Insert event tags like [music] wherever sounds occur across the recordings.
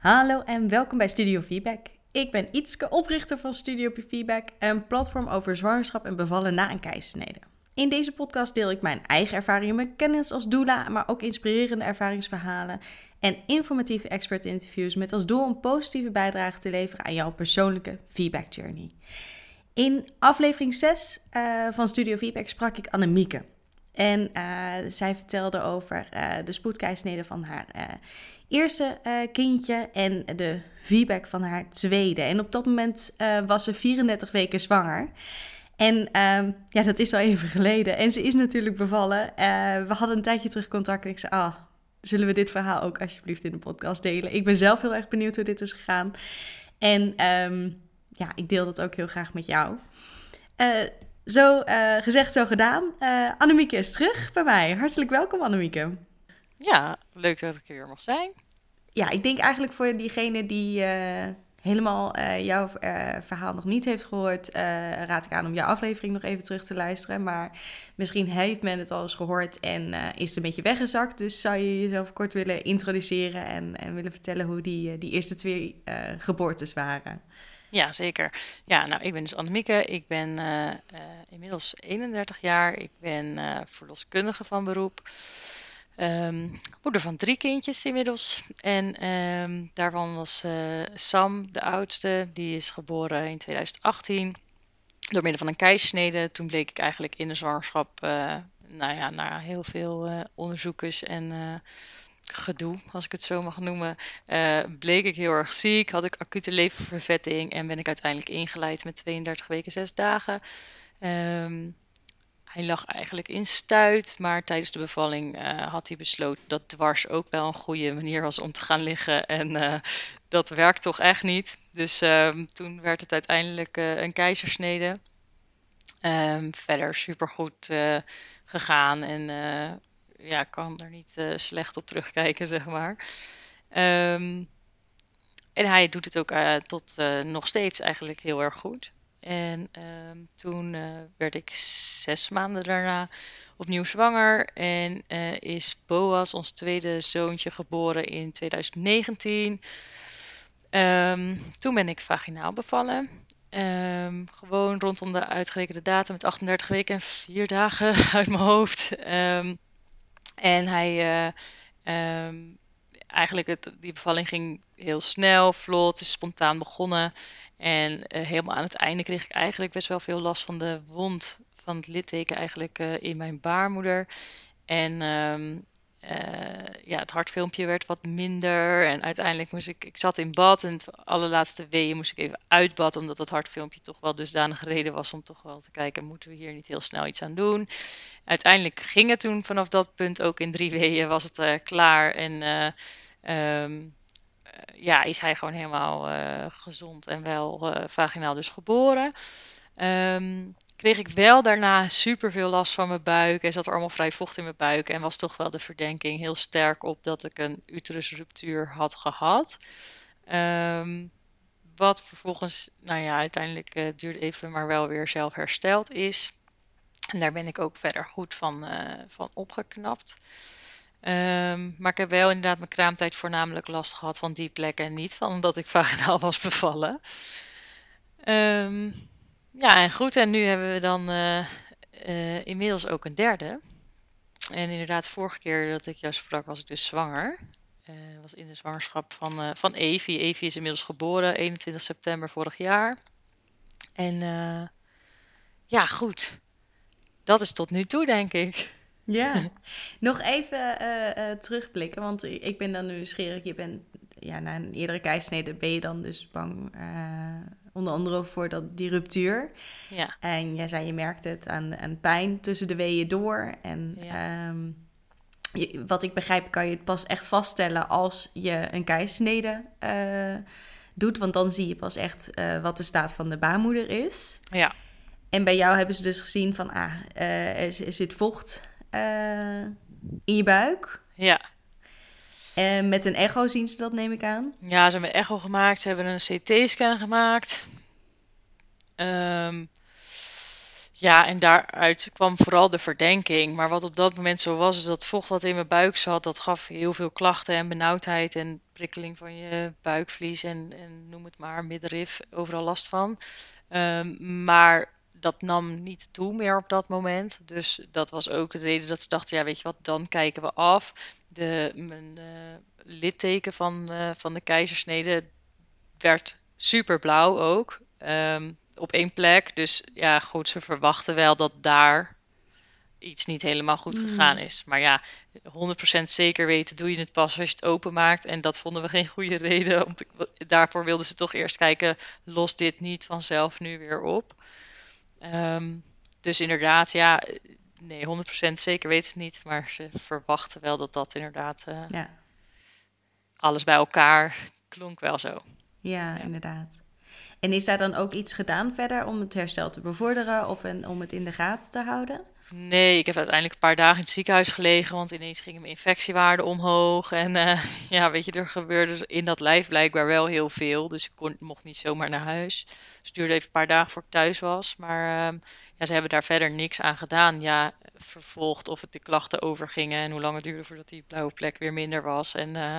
Hallo en welkom bij Studio Feedback. Ik ben Ietske, oprichter van Studio Feedback, een platform over zwangerschap en bevallen na een keizersnede. In deze podcast deel ik mijn eigen ervaringen met kennis als doula, maar ook inspirerende ervaringsverhalen en informatieve expert interviews met als doel een positieve bijdrage te leveren aan jouw persoonlijke feedback journey. In aflevering 6 uh, eh, van Studio Feedback sprak ik Annemieke. En uh, zij vertelde over uh, de spoedkeisnede van haar eerste kindje en de feedback van haar tweede. En op dat moment was ze 34 weken zwanger. En uh, ja, dat is al even geleden. En ze is natuurlijk bevallen. Uh, we hadden een tijdje terug contact en ik zei, ah, zullen we dit verhaal ook alsjeblieft in de podcast delen? Ik ben zelf heel erg benieuwd hoe dit is gegaan. En um, ja, ik deel dat ook heel graag met jou. Zo gezegd, zo gedaan. Annemieke is terug bij mij. Hartelijk welkom, Annemieke. Ja, leuk dat ik hier mag zijn. Ja, ik denk eigenlijk voor diegene die helemaal uh, jouw uh, verhaal nog niet heeft gehoord, raad ik aan om jouw aflevering nog even terug te luisteren. Maar misschien heeft men het al eens gehoord en is het een beetje weggezakt. Dus zou je jezelf kort willen introduceren en, en willen vertellen hoe die, die eerste twee geboortes waren? Ja, zeker. Ja, nou, ik ben dus Annemieke. Ik ben inmiddels 31 jaar. Ik ben verloskundige van beroep. Um, moeder van drie kindjes inmiddels. En um, daarvan was uh, Sam de oudste. Die is geboren in 2018 door middel van een keissnede. Toen bleek ik eigenlijk in de zwangerschap, uh, nou ja, na heel veel uh, onderzoekers en gedoe, als ik het zo mag noemen, bleek ik heel erg ziek. Had ik acute leververvetting en ben ik uiteindelijk ingeleid met 32 weken 6 dagen. Um, hij lag eigenlijk in stuit, maar tijdens de bevalling uh, had hij besloten dat dwars ook wel een goede manier was om te gaan liggen. En uh, dat werkt toch echt niet. Dus um, toen werd het uiteindelijk uh, een keizersnede. Um, verder supergoed gegaan en ja, kan er niet slecht op terugkijken, zeg maar. Um, en hij doet het ook tot nog steeds eigenlijk heel erg goed. En ehm, toen uh, werd ik zes maanden daarna opnieuw zwanger. En uh, is Boas, ons tweede zoontje, geboren in 2019. Um, ehm, toen ben ik vaginaal bevallen. Um, gewoon rondom de uitgerekende datum met 38 weken en 4 dagen [laughs] uit mijn hoofd. en hij. Uh, eigenlijk, het, die bevalling ging heel snel, vlot, is spontaan begonnen. En uh, helemaal aan het einde kreeg ik eigenlijk best wel veel last van de wond van het litteken eigenlijk uh, in mijn baarmoeder. En um, uh, ja, het hartfilmpje werd wat minder. En uiteindelijk moest ik, ik zat in bad en het allerlaatste weeën moest ik even uit bad. Omdat het hartfilmpje toch wel dusdanig reden was om toch wel te kijken, moeten we hier niet heel snel iets aan doen. Uiteindelijk ging het toen vanaf dat punt ook in drie [laughs] weeën was het klaar. En eh, ja, is hij gewoon helemaal gezond en wel vaginaal dus geboren. Um, kreeg ik wel daarna super veel last van mijn buik en zat er allemaal vrij vocht in mijn buik en was toch wel de verdenking heel sterk op dat ik een uterusruptuur had gehad. Um, wat vervolgens, nou ja, uiteindelijk uh, duurde even, maar wel weer zelf hersteld is. En daar ben ik ook verder goed van, uh, van opgeknapt. Um, maar ik heb wel inderdaad mijn kraamtijd voornamelijk last gehad van die plekken en niet van omdat ik vaginaal was bevallen. Um, ja, en goed, en nu hebben we dan uh, uh, inmiddels ook een derde. En inderdaad, vorige keer dat ik jou sprak, was ik dus zwanger. Uh, was in de zwangerschap van, van Evie. Evie is inmiddels geboren, 21 september vorig jaar. En ja, goed. Dat is tot nu toe, denk ik. Ja, [laughs] nog even terugblikken, want ik ben dan nu nieuwsgierig. Je bent, ja, na een eerdere keisnede ben je dan dus bang, onder andere voor dat, die ruptuur. Ja. En jij zei, je merkt het aan, aan pijn tussen de weeën door. En ja. um, je, wat ik begrijp, kan je het pas echt vaststellen als je een keisnede doet. Want dan zie je pas echt wat de staat van de baarmoeder is. Ja. En bij jou hebben ze dus gezien van, ah, er, er zit vocht uh, in je buik. Ja. En met een echo zien ze dat, neem ik aan. Ja, ze hebben echo gemaakt. Ze hebben een CT-scan gemaakt. Um, Ja, en daaruit kwam vooral de verdenking. Maar wat op dat moment zo was, is dat vocht wat in mijn buik zat, dat gaf heel veel klachten en benauwdheid en prikkeling van je buikvlies en, en noem het maar, middenrif, overal last van. Ehm, maar dat nam niet toe meer op dat moment. Dus dat was ook de reden dat ze dachten, ja weet je wat, dan kijken we af. De, mijn uh, litteken van, uh, van de keizersnede werd super blauw ook. Um, op één plek. Dus ja, goed, ze verwachten wel dat daar iets niet helemaal goed hmm. gegaan is. Maar ja, 100% zeker weten doe je het pas als je het openmaakt. En dat vonden we geen goede [laughs] reden. Om daarvoor wilden ze toch eerst kijken, los dit niet vanzelf nu weer op. Ehm, dus inderdaad, ja, nee, 100% zeker weten ze niet. Maar ze verwachten wel dat dat inderdaad uh, ja. alles bij elkaar klonk wel zo. Ja, ja, inderdaad. En is daar dan ook iets gedaan verder om het herstel te bevorderen of om het in de gaten te houden? Nee, ik heb uiteindelijk een paar dagen in het ziekenhuis gelegen, want ineens gingen mijn infectiewaarden omhoog. En uh, [laughs] ja, weet je, er gebeurde in dat lijf blijkbaar wel heel veel. Dus ik kon, mocht niet zomaar naar huis. Dus het duurde even een paar dagen voor ik thuis was. Maar uh, ja, ze hebben daar verder niks aan gedaan. Ja, vervolgd of het de klachten overgingen en hoe lang het duurde voordat die blauwe plek weer minder was. En uh,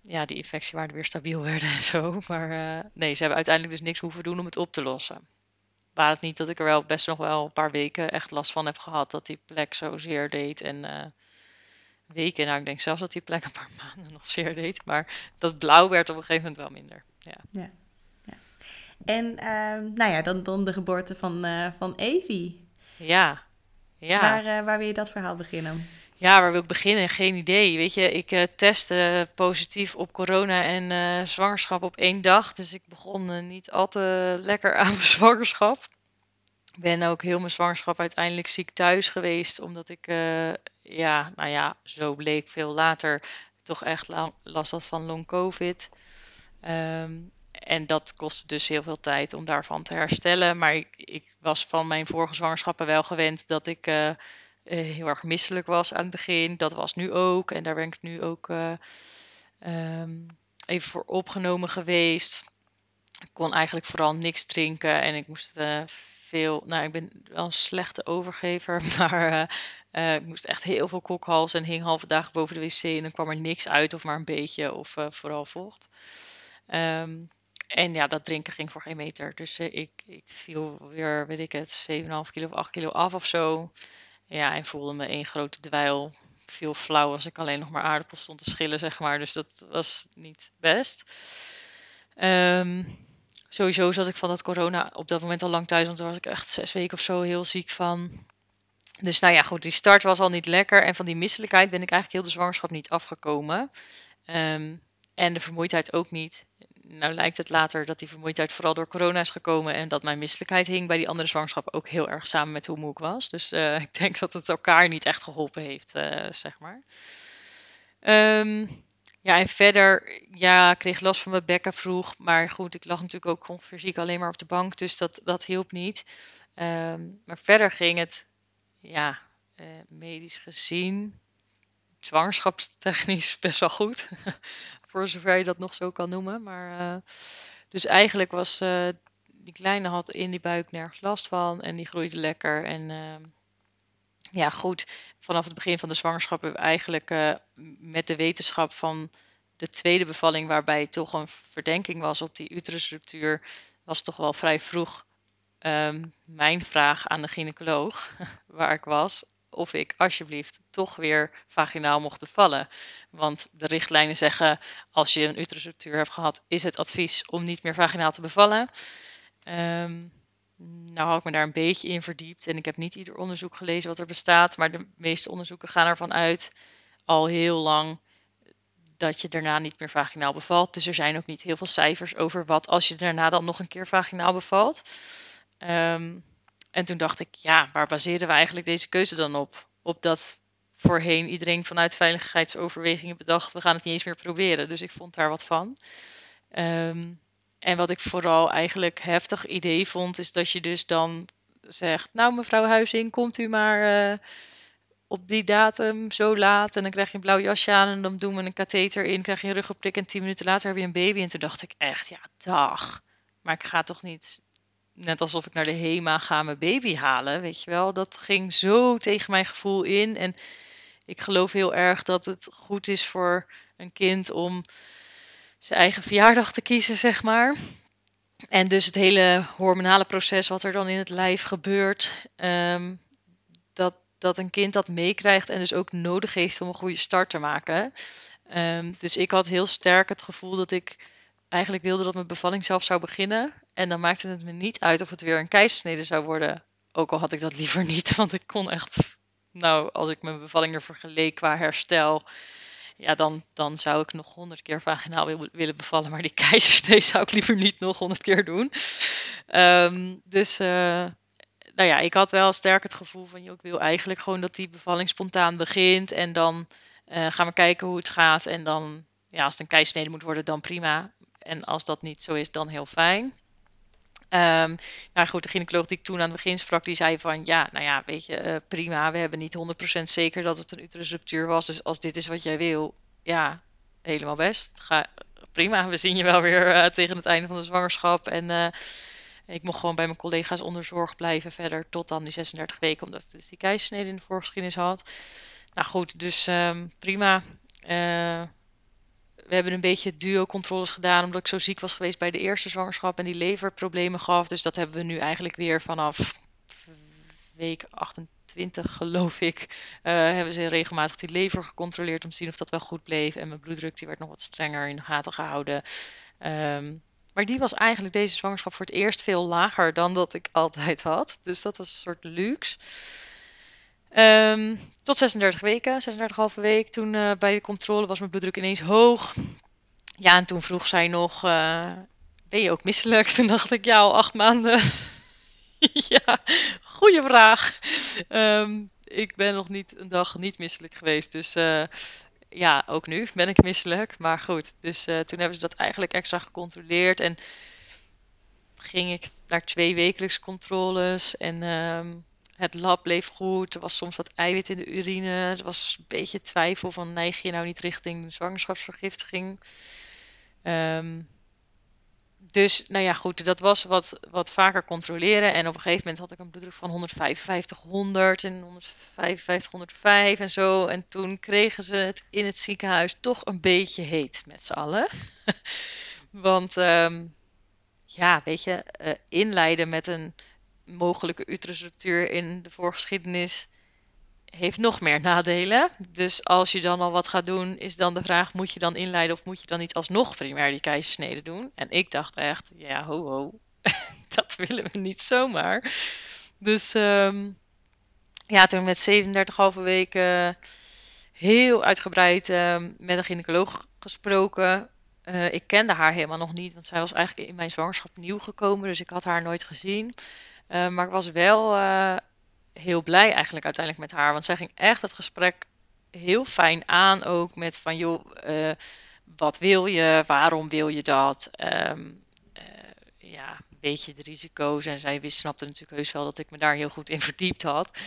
ja, die infectiewaarden weer stabiel [laughs] werden en zo. Maar uh, nee, ze hebben uiteindelijk dus niks hoeven doen om het op te lossen. Waar het niet dat ik er wel best nog wel een paar weken echt last van heb gehad dat die plek zo zeer deed. En uh, weken, nou ik denk zelfs dat die plek een paar [laughs] maanden nog zeer deed. Maar dat blauw werd op een gegeven moment wel minder. Ja. ja, ja. En uh, nou ja, dan, dan de geboorte van, uh, van Evie. Ja. ja. Waar, waar wil je dat verhaal beginnen? Ja, waar wil ik beginnen? Geen idee. Weet je, ik uh, testte positief op corona en uh, zwangerschap op één dag. Dus ik begon uh, niet al te lekker aan mijn zwangerschap. Ik ben ook heel mijn zwangerschap uiteindelijk ziek thuis geweest. Omdat ik, ja, nou ja, zo bleek veel later, toch echt last had van long covid. Um, en dat kostte dus heel veel tijd om daarvan te herstellen. Maar ik, ik was van mijn vorige zwangerschappen wel gewend dat ik heel erg misselijk was aan het begin. Dat was nu ook. En daar ben ik nu ook uh, um, even voor opgenomen geweest. Ik kon eigenlijk vooral niks drinken en ik moest uh, veel. Nou, ik ben wel een slechte overgever, [laughs] maar ik moest echt heel veel kokhals en hing halve dagen boven de wc en dan kwam er niks uit of maar een beetje of vooral vocht. Um, en ja, dat drinken ging voor geen meter. Dus ik, ik viel weer, weet ik het, 7,5 kilo of 8 kilo af of zo. Ja, en voelde me één grote dweil. Veel flauw als ik alleen nog maar aardappels stond te schillen, zeg maar. Dus dat was niet best. Um, sowieso zat ik van dat corona op dat moment al lang thuis, want daar was ik echt zes weken of zo heel ziek van. Dus nou ja, goed, die start was al niet lekker. En van die misselijkheid ben ik eigenlijk heel de zwangerschap niet afgekomen. Um, en de vermoeidheid ook niet nou lijkt het later dat die vermoeidheid vooral door corona is gekomen en dat mijn misselijkheid hing bij die andere zwangerschappen ook heel erg samen met hoe moe ik was. Dus uh, [laughs] ik denk dat het elkaar niet echt geholpen heeft, uh, zeg maar. Um, ja, en verder, ja, ik kreeg last van mijn bekken vroeg, maar goed, ik lag natuurlijk ook gewoon fysiek alleen maar op de bank, dus dat, dat hielp niet. Um, maar verder ging het, ja, uh, medisch gezien, zwangerschapstechnisch [laughs] best wel goed. Voor zover je dat nog zo kan noemen. Maar, uh, dus eigenlijk was uh, die kleine had in die buik nergens last van en die groeide lekker. En uh, ja, goed, vanaf het begin van de zwangerschap hebben we eigenlijk met de wetenschap van de tweede bevalling, waarbij toch een verdenking was op die uterusruptuur, was toch wel vrij vroeg um, mijn vraag aan de gynaecoloog, [laughs] waar ik was, of ik alsjeblieft toch weer vaginaal mocht bevallen. Want de richtlijnen zeggen, als je een uterusruptuur hebt gehad, is het advies om niet meer vaginaal te bevallen. Um, nou had ik me daar een beetje in verdiept en ik heb niet ieder onderzoek gelezen wat er bestaat, maar de meeste onderzoeken gaan ervan uit, al heel lang, dat je daarna niet meer vaginaal bevalt. Dus er zijn ook niet heel veel cijfers over wat als je daarna dan nog een keer vaginaal bevalt. Um, en toen dacht ik, ja, waar baseren we eigenlijk deze keuze dan op? Op dat voorheen iedereen vanuit veiligheidsoverwegingen bedacht, we gaan het niet eens meer proberen. Dus ik vond daar wat van. Um, en wat ik vooral eigenlijk heftig idee vond, is dat je dus dan zegt, nou mevrouw Huizing, komt u maar uh, op die datum zo laat en dan krijg je een blauw jasje aan en dan doen we een katheter in, krijg je een ruggeprik en tien minuten later heb je een baby. En toen dacht ik echt, ja dag, maar ik ga toch niet net alsof ik naar de HEMA ga mijn baby halen, weet je wel. Dat ging zo tegen mijn gevoel in. En ik geloof heel erg dat het goed is voor een kind om zijn eigen verjaardag te kiezen, zeg maar. En dus het hele hormonale proces wat er dan in het lijf gebeurt, ehm, dat, dat een kind dat meekrijgt en dus ook nodig heeft om een goede start te maken. Ehm, dus ik had heel sterk het gevoel dat ik eigenlijk wilde dat mijn bevalling zelf zou beginnen. En dan maakte het me niet uit of het weer een keizersnede zou worden. Ook al had ik dat liever niet, want ik kon echt, nou, als ik mijn bevalling er vergeleek qua herstel, ja, dan, dan zou ik nog honderd keer vaginaal willen bevallen. Maar die keizersnee zou ik liever niet nog honderd keer doen. Ehm, dus, uh, nou ja, ik had wel sterk het gevoel van, ik wil eigenlijk gewoon dat die bevalling spontaan begint. En dan uh, gaan we kijken hoe het gaat. En dan, ja, als het een keizersnede moet worden, dan prima. En als dat niet zo is, dan heel fijn. Um, nou goed, de gynaecoloog die ik toen aan het begin sprak, die zei van ja, nou ja, weet je, uh, prima. We hebben niet 100% zeker dat het een uterusruptuur was. Dus als dit is wat jij wil, ja, helemaal best. Ga, prima, we zien je wel weer uh, tegen het einde van de zwangerschap. En uh, ik mocht gewoon bij mijn collega's onder zorg blijven verder tot dan die 36 weken, omdat ik dus die keizersnede in de voorgeschiedenis had. Nou goed, dus um, prima we hebben een beetje duo-controles gedaan, omdat ik zo ziek was geweest bij de eerste zwangerschap en die leverproblemen gaf. Dus dat hebben we nu eigenlijk weer vanaf week 28, geloof ik, uh, hebben ze regelmatig die lever gecontroleerd om te zien of dat wel goed bleef. En mijn bloeddruk die werd nog wat strenger in de gaten gehouden. Um, maar die was eigenlijk deze zwangerschap voor het eerst veel lager dan dat ik altijd had. Dus dat was een soort luxe. Um, tot 36 weken, 36,5 week. Toen uh, bij de controle was mijn bloeddruk ineens hoog. Ja, en toen vroeg zij nog, uh, ben je ook misselijk? [laughs] Toen dacht ik, ja, al acht maanden. [laughs] ja, goede vraag. Um, ik ben nog niet een dag niet misselijk geweest. Dus uh, ja, ook nu ben ik misselijk. Maar goed, dus toen hebben ze dat eigenlijk extra gecontroleerd. En ging ik naar twee wekelijks controles. En... Um, het lab bleef goed. Er was soms wat eiwit in de urine. Er was een beetje twijfel van neig je nou niet richting zwangerschapsvergiftiging. Um, dus nou ja, goed, dat was wat, wat vaker controleren. En op een gegeven moment had ik een bloeddruk van 155, 100 en 155, 105 en zo. En toen kregen ze het in het ziekenhuis toch een beetje heet met z'n allen. [laughs] Want um, ja, weet je, uh, inleiden met een mogelijke uterusruptuur in de voorgeschiedenis heeft nog meer nadelen. Dus als je dan al wat gaat doen, is dan de vraag: moet je dan inleiden of moet je dan niet alsnog primair die keizersnede doen? En ik dacht echt: ja, ho, ho, [laughs] dat willen we niet zomaar. Dus um, ja, toen met 37,5 weken heel uitgebreid uh, met een gynaecoloog gesproken. Uh, ik kende haar helemaal nog niet, want zij was eigenlijk in mijn zwangerschap nieuw gekomen, dus ik had haar nooit gezien. Uh, maar ik was wel uh, heel blij eigenlijk uiteindelijk met haar. Want zij ging echt het gesprek heel fijn aan. Ook met van joh, uh, wat wil je? Waarom wil je dat? Um, ja, weet je de risico's? En zij wist, snapte natuurlijk heus wel dat ik me daar heel goed in [laughs] verdiept had.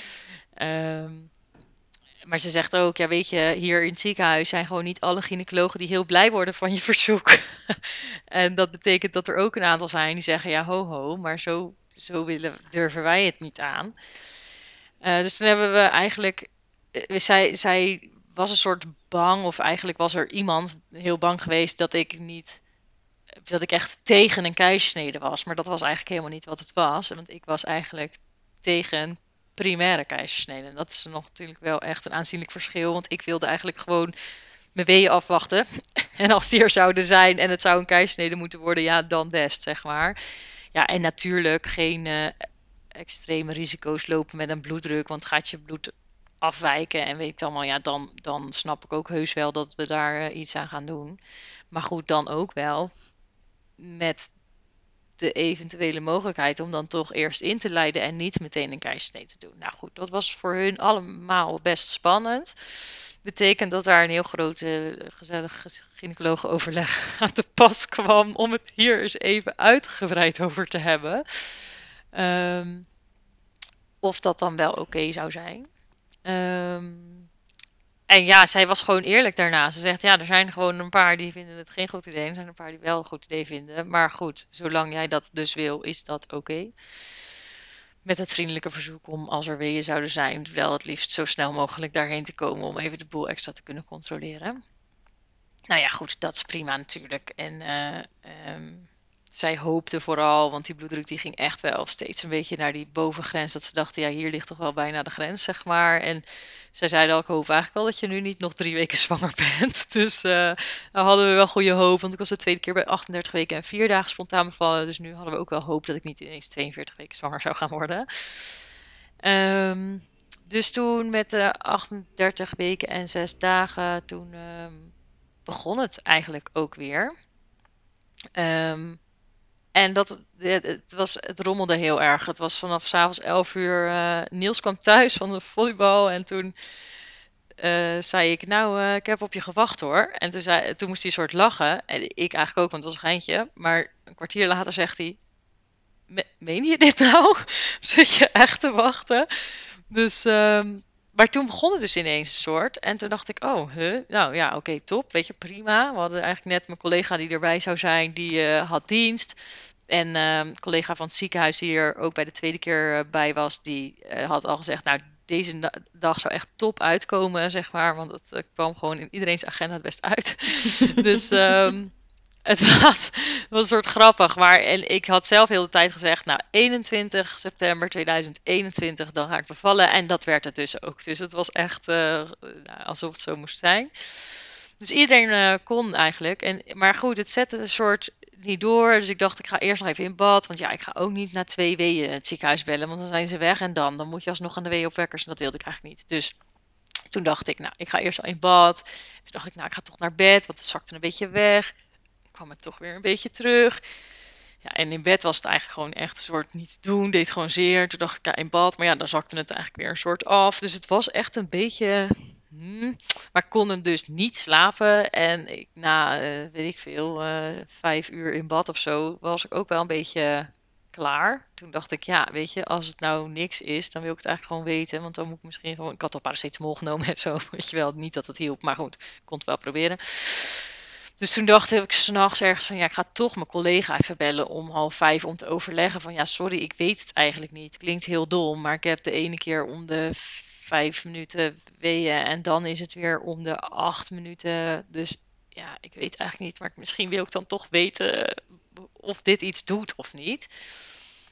Um, maar ze zegt ook, ja weet je, hier in het ziekenhuis zijn gewoon niet alle gynaecologen die heel blij worden van je verzoek. [laughs] en dat betekent dat er ook een aantal zijn die zeggen, ja ho ho, maar zo zo willen, durven wij het niet aan. Uh, dus toen hebben we eigenlijk, uh, zij, zij was een soort bang, of eigenlijk was er iemand heel bang geweest dat ik niet, dat ik echt tegen een keizersnede was. Maar dat was eigenlijk helemaal niet wat het was. Want ik was eigenlijk tegen primaire keizersnede. En dat is nog natuurlijk wel echt een aanzienlijk verschil. Want ik wilde eigenlijk gewoon mijn weeën afwachten. [laughs] En als die er zouden zijn en het zou een keizersnede moeten worden, ja, dan best, zeg maar. Ja, en natuurlijk geen uh, extreme risico's lopen met een bloeddruk, want gaat je bloed afwijken en weet je allemaal, ja, dan, dan snap ik ook heus wel dat we daar uh, iets aan gaan doen. Maar goed, dan ook wel met de eventuele mogelijkheid om dan toch eerst in te leiden en niet meteen een keizersnee te doen. Nou goed, dat was voor hun allemaal best spannend betekent dat daar een heel grote uh, gezellig gynaecoloog-overleg [laughs] aan de pas kwam om het hier eens even uitgebreid over te hebben. Um, of dat dan wel oké zou zijn. Um, en ja, zij was gewoon eerlijk daarna. Ze zegt, ja, er zijn gewoon een paar die vinden het geen goed idee. En er zijn een paar die wel een goed idee vinden. Maar goed, zolang jij dat dus wil, is dat oké. Met het vriendelijke verzoek om, als er weeën zouden zijn, wel het liefst zo snel mogelijk daarheen te komen om even de boel extra te kunnen controleren. Nou ja, goed, dat is prima natuurlijk. En uh, zij hoopte vooral, want die bloeddruk die ging echt wel steeds een beetje naar die bovengrens. Dat ze dachten, ja, hier ligt toch wel bijna de grens, zeg maar. En zij zeiden al, ik hoop eigenlijk wel dat je nu niet nog drie weken [laughs] zwanger bent. Dus uh, hadden we wel goede hoop, want ik was de tweede keer bij 38 weken en vier dagen spontaan bevallen. Dus nu hadden we ook wel hoop dat ik niet ineens 42 weken zwanger zou gaan worden. Um, dus toen met de 38 weken en zes dagen, toen um, begon het eigenlijk ook weer. Um, en dat, het, was, het rommelde heel erg. Het was vanaf s'avonds 11 uur. Uh, Niels kwam thuis van de volleybal. En toen uh, zei ik, nou, uh, ik heb op je gewacht hoor. En toen, zei, toen moest hij een soort lachen. En ik eigenlijk ook, want het was een geintje. Maar een kwartier later zegt hij... Meen je dit nou? [laughs] Zit je echt te wachten? Dus um, maar toen begon het dus ineens een soort. En toen dacht ik, oh, huh? nou ja, oké, top. Weet je, prima. We hadden eigenlijk net mijn collega die erbij zou zijn, die uh, had dienst. En uh, collega van het ziekenhuis die er ook bij de tweede keer uh, bij was, die uh, had al gezegd, nou, deze dag zou echt top uitkomen, zeg maar. Want het kwam gewoon in iedereen's agenda het best uit. [laughs] dus um, het [laughs] was, een soort grappig. Maar en ik had zelf heel de tijd gezegd, nou 21 september 2021, dan ga ik bevallen. En dat werd het dus ook. Dus het was echt uh, nou, alsof het zo moest zijn. Dus iedereen uh, kon eigenlijk. En, maar goed, het zette een soort niet door. Dus ik dacht, ik ga eerst nog even in bad. Want ja, ik ga ook niet na twee weeën het ziekenhuis bellen. Want dan zijn ze weg en dan. Dan moet je alsnog aan de weeënopwekkers. En dat wilde ik eigenlijk niet. Dus toen dacht ik, nou, ik ga eerst al in bad. Toen dacht ik, nou, ik ga toch naar bed. Want het zakte een beetje weg kwam het toch weer een beetje terug. Ja, en in bed was het eigenlijk gewoon echt een soort niet doen, deed gewoon zeer. Toen dacht ik, ja, in bad, maar ja, dan zakte het eigenlijk weer een soort af. Dus het was echt een beetje, hmm, maar ik kon dus niet slapen. En ik, na, uh, weet ik veel, uh, vijf uur in bad of zo, was ik ook wel een beetje klaar. Toen dacht ik, ja, weet je, als het nou niks is, dan wil ik het eigenlijk gewoon weten. Want dan moet ik misschien gewoon, ik had al paracetamol genomen en zo, [laughs] weet je wel, niet dat het hielp, maar goed, ik kon het wel proberen. Dus toen dacht ik s'nachts ergens van ja, ik ga toch mijn collega even bellen om half vijf om te overleggen van ja, sorry, ik weet het eigenlijk niet. Klinkt heel dom, maar ik heb de ene keer om de vijf minuten weeën en dan is het weer om de acht minuten. Dus ja, ik weet eigenlijk niet, maar misschien wil ik dan toch weten of dit iets doet of niet.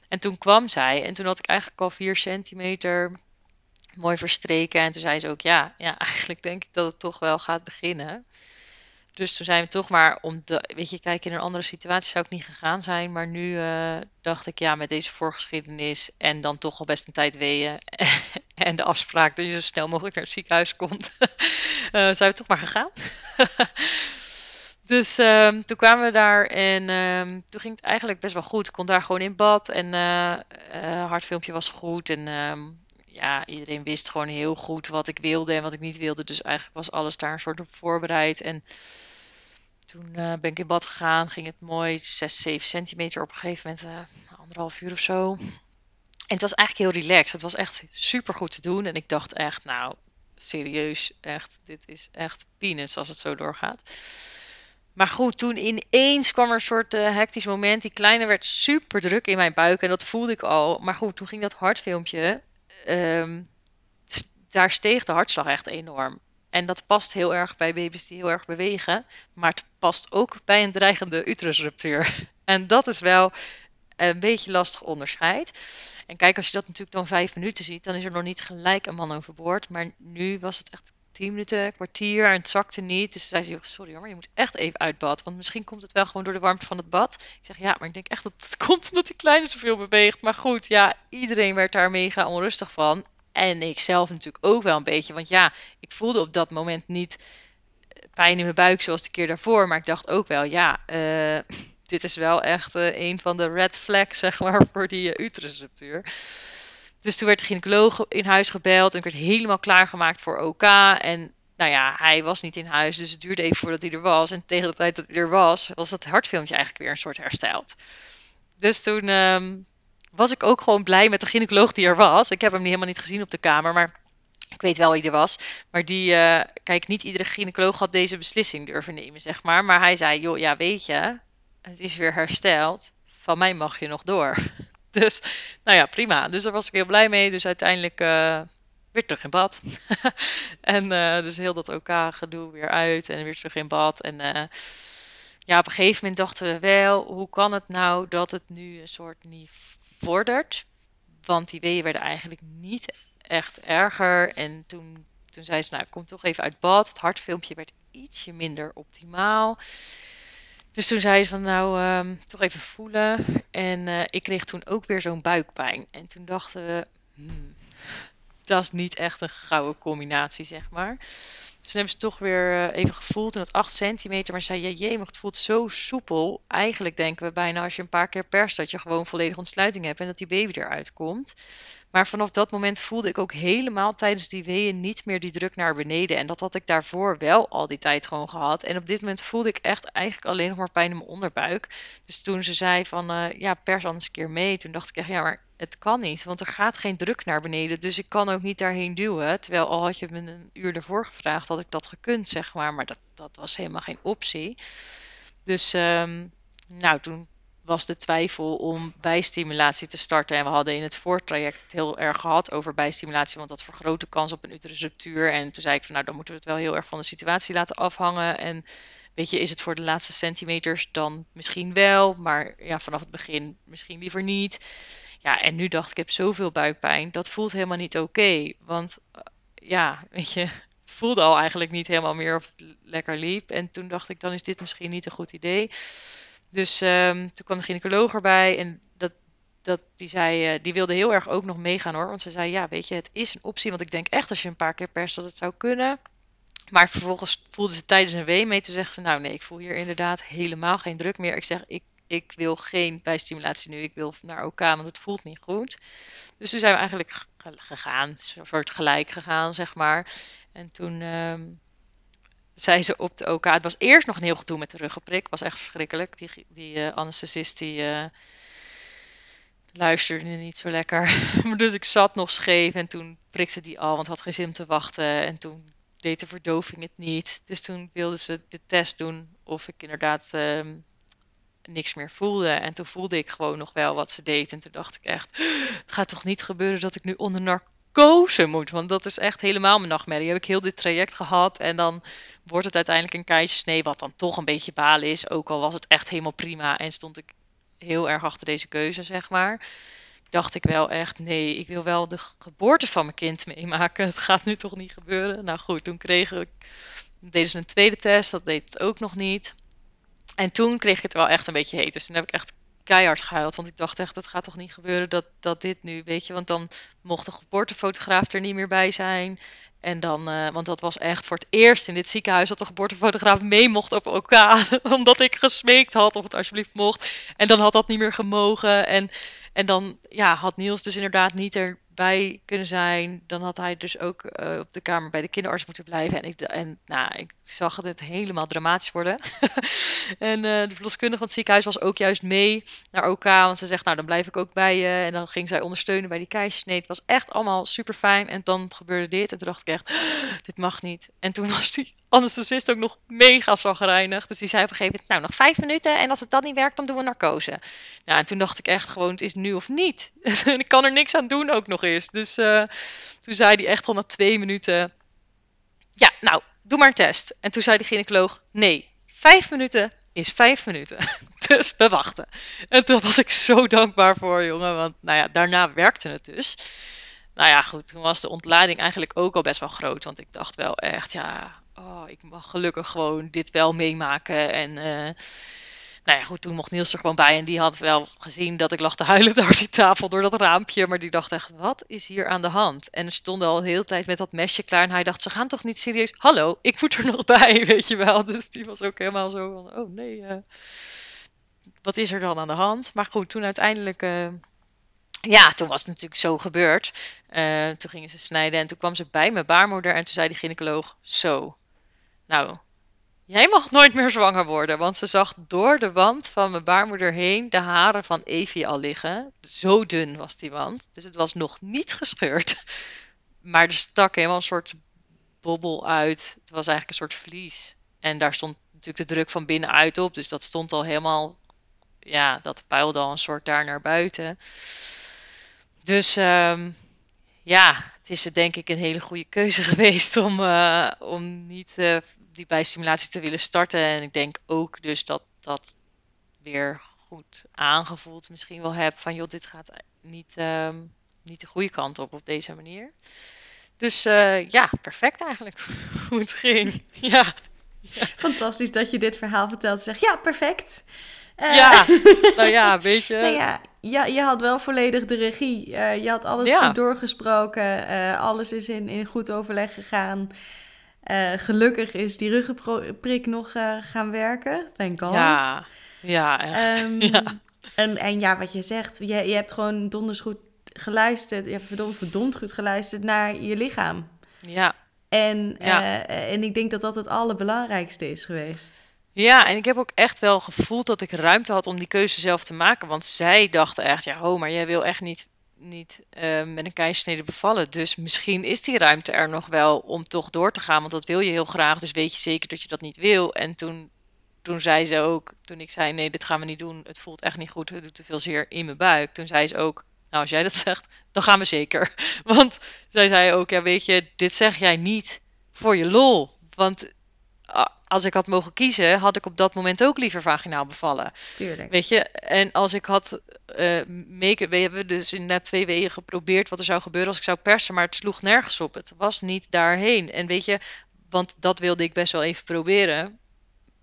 En toen kwam zij en toen had ik eigenlijk al vier centimeter mooi verstreken. En toen zei ze ook ja, ja, [laughs] eigenlijk denk ik dat het toch wel gaat beginnen. Dus toen zijn we toch maar om de. Weet je, kijk, in een andere situatie zou ik niet gegaan zijn. Maar nu uh, dacht ik, ja, met deze voorgeschiedenis. En dan toch al best een tijd weeën. [laughs] en de afspraak dat je zo snel mogelijk naar het ziekenhuis komt. uh, [laughs] zijn we toch maar gegaan. [laughs] dus um, toen kwamen we daar. En um, toen ging het eigenlijk best wel goed. Ik kon daar gewoon in bad. En uh, hartfilmpje was goed. En. Um, ja, iedereen wist gewoon heel goed wat ik wilde en wat ik niet wilde. Dus eigenlijk was alles daar een soort op voorbereid. En toen uh, ben ik in bad gegaan, ging het mooi, 6, 7 centimeter op een gegeven moment, uh, anderhalf uur of zo. En het was eigenlijk heel relaxed. Het was echt super goed te doen. En ik dacht echt, nou, serieus, echt, dit is echt peanuts als het zo doorgaat. Maar goed, toen ineens kwam er een soort uh, hectisch moment. Die kleine werd super druk in mijn buik en dat voelde ik al. Maar goed, toen ging dat hartfilmpje. Um, daar steeg de hartslag echt enorm. En dat past heel erg bij baby's die heel erg bewegen. Maar het past ook bij een dreigende uterusruptuur. [laughs] En dat is wel een beetje lastig onderscheid. En kijk, als je dat natuurlijk dan vijf minuten ziet, dan is er nog niet gelijk een man overboord. Maar nu was het echt tien minuten, kwartier en het zakte niet. Dus zei ze, sorry hoor, maar je moet echt even uit bad. Want misschien komt het wel gewoon door de warmte van het bad. Ik zeg, ja, maar ik denk echt dat het [laughs] komt omdat die kleine zoveel beweegt. Maar goed, ja, iedereen werd daar mega onrustig van. En ik zelf natuurlijk ook wel een beetje. Want ja, ik voelde op dat moment niet eh, pijn in mijn buik zoals de keer daarvoor. Maar ik dacht ook wel, ja, uh, dit is wel echt uh, een van de red flags, zeg maar, voor die uh, uterusruptuur. Dus toen werd de gynaecoloog in huis gebeld en ik werd helemaal klaargemaakt voor OK. En nou ja, hij was niet in huis, dus het duurde even voordat hij er was. En tegen de tijd dat hij er was, was dat hartfilmpje eigenlijk weer een soort hersteld. Dus toen um, was ik ook gewoon blij met de gynaecoloog die er was. Ik heb hem helemaal niet gezien op de kamer, maar Ik weet wel wie er was. Maar die, uh, kijk, niet iedere gynaecoloog had deze beslissing durven nemen, zeg maar. Maar hij zei, joh, ja, weet je, het is weer hersteld. Van mij mag je nog door. [laughs] Dus, nou ja, prima. Dus daar was ik heel blij mee. Dus uiteindelijk uh, weer terug in bad. [laughs] en uh, dus heel dat OK-gedoe weer uit en weer terug in bad. En ja, op een gegeven moment dachten we wel, hoe kan het nou dat het nu een soort niet vordert? Want die weeën werden eigenlijk niet echt erger. En toen, toen zei ze, nou, kom toch even uit bad. Het hartfilmpje werd ietsje minder optimaal. Dus toen zei ze van, nou, ehm, toch even voelen. En uh, ik kreeg toen ook weer zo'n buikpijn. En toen dachten we, hmm, dat is niet echt een gouden combinatie, zeg maar. Dus hebben ze toch weer eh, even gevoeld en dat 8 centimeter. Maar zei, ja, jee, maar het voelt zo soepel. Eigenlijk denken we bijna als je een paar keer perst dat je gewoon volledige ontsluiting hebt en dat die baby eruit komt. Maar vanaf dat moment voelde ik ook helemaal tijdens die weeën niet meer die druk naar beneden. En dat had ik daarvoor wel al die tijd gewoon gehad. En op dit moment voelde ik echt eigenlijk alleen nog maar pijn in mijn onderbuik. Dus toen ze zei van uh, ja, pers anders een keer mee. Toen dacht ik echt ja, maar het kan niet. Want er gaat geen druk naar beneden. Dus ik kan ook niet daarheen duwen. Terwijl al had je me een uur ervoor gevraagd, had ik dat gekund, zeg maar. Maar dat, dat was helemaal geen optie. Dus um, nou, toen was de twijfel om bijstimulatie te starten. En we hadden in het voortraject heel erg gehad over bijstimulatie, want dat vergroot de kans op een uterusruptuur. En toen zei ik van nou, dan moeten we het wel heel erg van de situatie laten afhangen. En weet je, is het voor de laatste centimeters dan misschien wel, maar ja, vanaf het begin misschien liever niet. Ja, en nu dacht ik, ik heb zoveel buikpijn, dat voelt helemaal niet oké. want uh, ja, [laughs] weet je, het voelde al eigenlijk niet helemaal meer of het lekker liep. En toen dacht ik, dan is dit misschien niet een goed idee. Dus um, toen kwam de gynaecoloog erbij en dat, dat, die, zei, uh, die wilde heel erg ook nog meegaan hoor. Want ze zei, ja weet je, het is een optie. Want ik denk echt als je een paar keer perst dat het zou kunnen. Maar vervolgens voelde ze tijdens een wee mee te zeggen ze, nou nee, ik voel hier inderdaad helemaal geen druk meer. Ik zeg, ik, ik wil geen bijstimulatie nu, ik wil naar OK, want het voelt niet goed. Dus toen zijn we eigenlijk gegaan, een soort gelijk gegaan, zeg maar. En toen... Um, zei ze op de OK. Het was eerst nog een heel gedoe met de ruggenprik. was echt verschrikkelijk. Die, die uh, anesthesist die uh, luisterde niet zo lekker. [laughs] dus ik zat nog scheef en toen prikte die al, want had geen zin om te wachten. En toen deed de verdoving het niet. Dus toen wilden ze de test doen of ik inderdaad uh, niks meer voelde. En toen voelde ik gewoon nog wel wat ze deed. En toen dacht ik echt, [gasps] het gaat toch niet gebeuren dat ik nu onder narcose moet. Want dat is echt helemaal mijn nachtmerrie. Heb ik heel dit traject gehad en dan wordt het uiteindelijk een keizersnee, wat dan toch een beetje balen is. Ook al was het echt helemaal prima en stond ik heel erg achter deze keuze, zeg maar. Dacht ik wel echt, nee, ik wil wel de geboorte van mijn kind meemaken. Het gaat nu toch niet gebeuren. Nou goed, toen kreeg ik, deden ze een tweede test, dat deed het ook nog niet. En toen kreeg ik het wel echt een beetje heet. Dus toen heb ik echt keihard gehuild. Want ik dacht echt, dat gaat toch niet gebeuren dat, dat dit nu, weet je. Want dan mocht de geboortefotograaf er niet meer bij zijn. En dan, uh, want dat was echt voor het eerst in dit ziekenhuis dat de geboortefotograaf mee mocht op elkaar. [laughs] omdat ik gesmeekt had of het alsjeblieft mocht. En dan had dat niet meer gemogen. En, en dan ja, had Niels dus inderdaad niet er bij kunnen zijn, dan had hij dus ook uh, op de kamer bij de kinderarts moeten blijven. En ik, en, nou, ik zag het helemaal dramatisch worden. [laughs] en uh, de verloskundige van het ziekenhuis was ook juist mee naar OK. Want ze zegt, nou dan blijf ik ook bij je. En dan ging zij ondersteunen bij die keizersnee. Het was echt allemaal super fijn. En dan gebeurde dit. En toen dacht ik echt, [gasps] dit mag niet. En toen was die anesthesist ook nog mega zagrijnig. Dus die zei op een gegeven moment, nou nog vijf minuten. En als het dan niet werkt, dan doen we narcose. Nou, en toen dacht ik echt gewoon, het is nu of niet. [laughs] ik kan er niks aan doen ook nog is. Dus uh, toen zei hij echt al na twee minuten: Ja, nou, doe maar een test. En toen zei de gynaecoloog: Nee, vijf minuten is vijf minuten. [laughs] dus we wachten. En toen was ik zo dankbaar voor, jongen. Want nou ja, daarna werkte het dus. Nou ja, goed, toen was de ontlading eigenlijk ook al best wel groot. Want ik dacht wel echt, ja, oh, ik mag gelukkig gewoon dit wel meemaken. En uh, nou goed, toen mocht Niels er gewoon bij. En die had wel gezien dat ik lag te huilen [laughs] daar die tafel door dat raampje. Maar die dacht echt, wat is hier aan de hand? En stond al de hele tijd met dat mesje klaar. En hij dacht, ze gaan toch niet serieus? Hallo, ik moet er [laughs] nog bij, weet je wel. Dus die was ook helemaal zo van, oh nee, uh, wat is er dan aan de hand? Maar goed, toen uiteindelijk... Uh, ja, toen was het natuurlijk zo gebeurd. Uh, toen gingen ze snijden en toen kwam ze bij mijn baarmoeder. En toen zei de gynaecoloog, zo, nou, Jij mag nooit meer zwanger worden, want ze zag door de wand van mijn baarmoeder heen de haren van Evie al liggen. Zo dun was die wand, dus het was nog niet gescheurd. [laughs] maar er stak helemaal een soort bobbel uit. Het was eigenlijk een soort vlies. En daar stond natuurlijk de druk van binnenuit op. Dus dat stond al helemaal, ja, dat puilde al een soort daar naar buiten. Dus um, ja, het is denk ik een hele goede keuze [laughs] geweest om, uh, om niet uh, die bijstimulatie te willen starten. En ik denk ook dus dat dat weer goed aangevoeld misschien wel heb van joh, dit gaat niet, um, niet de goede kant op op deze manier. Dus uh, ja, perfect eigenlijk [laughs] hoe het ging. [laughs] ja. Fantastisch dat je dit verhaal vertelt. Zeg ja, perfect. Uh, ja, [laughs] nou ja, weet je. nou ja, ja, je had wel volledig de regie. Uh, je had alles Ja. goed doorgesproken. Alles is in, in goed overleg gegaan. Uh, gelukkig is die ruggenprik nog uh, gaan werken. Thank God. Ja, ja echt. Ehm, [laughs] ja. En, en ja, wat je zegt, je, je hebt gewoon donders goed geluisterd. Ja, verdomd, verdomd goed geluisterd naar je lichaam. ja. En, Ja. eh, en ik denk dat dat het allerbelangrijkste is geweest. Ja, en ik heb ook echt wel gevoeld dat ik ruimte had om die keuze zelf te maken. Want zij dachten echt, ja, ho, maar jij wil echt niet, niet eh, met een keisnede bevallen. Dus misschien is die ruimte er nog wel om toch door te gaan. Want dat wil je heel graag, dus weet je zeker dat je dat niet wil. En toen, toen zei ze ook, toen ik zei, nee, dit gaan we niet doen. Het voelt echt niet goed, het doet te veel zeer in mijn buik. Toen zei ze ook, nou, als jij dat [laughs] zegt, dan gaan we zeker. [laughs] Want zij zei ook, ja, weet je, dit zeg jij niet voor je lol. Want als ik had mogen kiezen, had ik op dat moment ook liever vaginaal bevallen. Tuurlijk. Weet je, en als ik had make we hebben dus in net twee weken geprobeerd wat er zou gebeuren als ik zou persen, maar het sloeg nergens op. Het was niet daarheen. En weet je, want dat wilde ik best wel even proberen.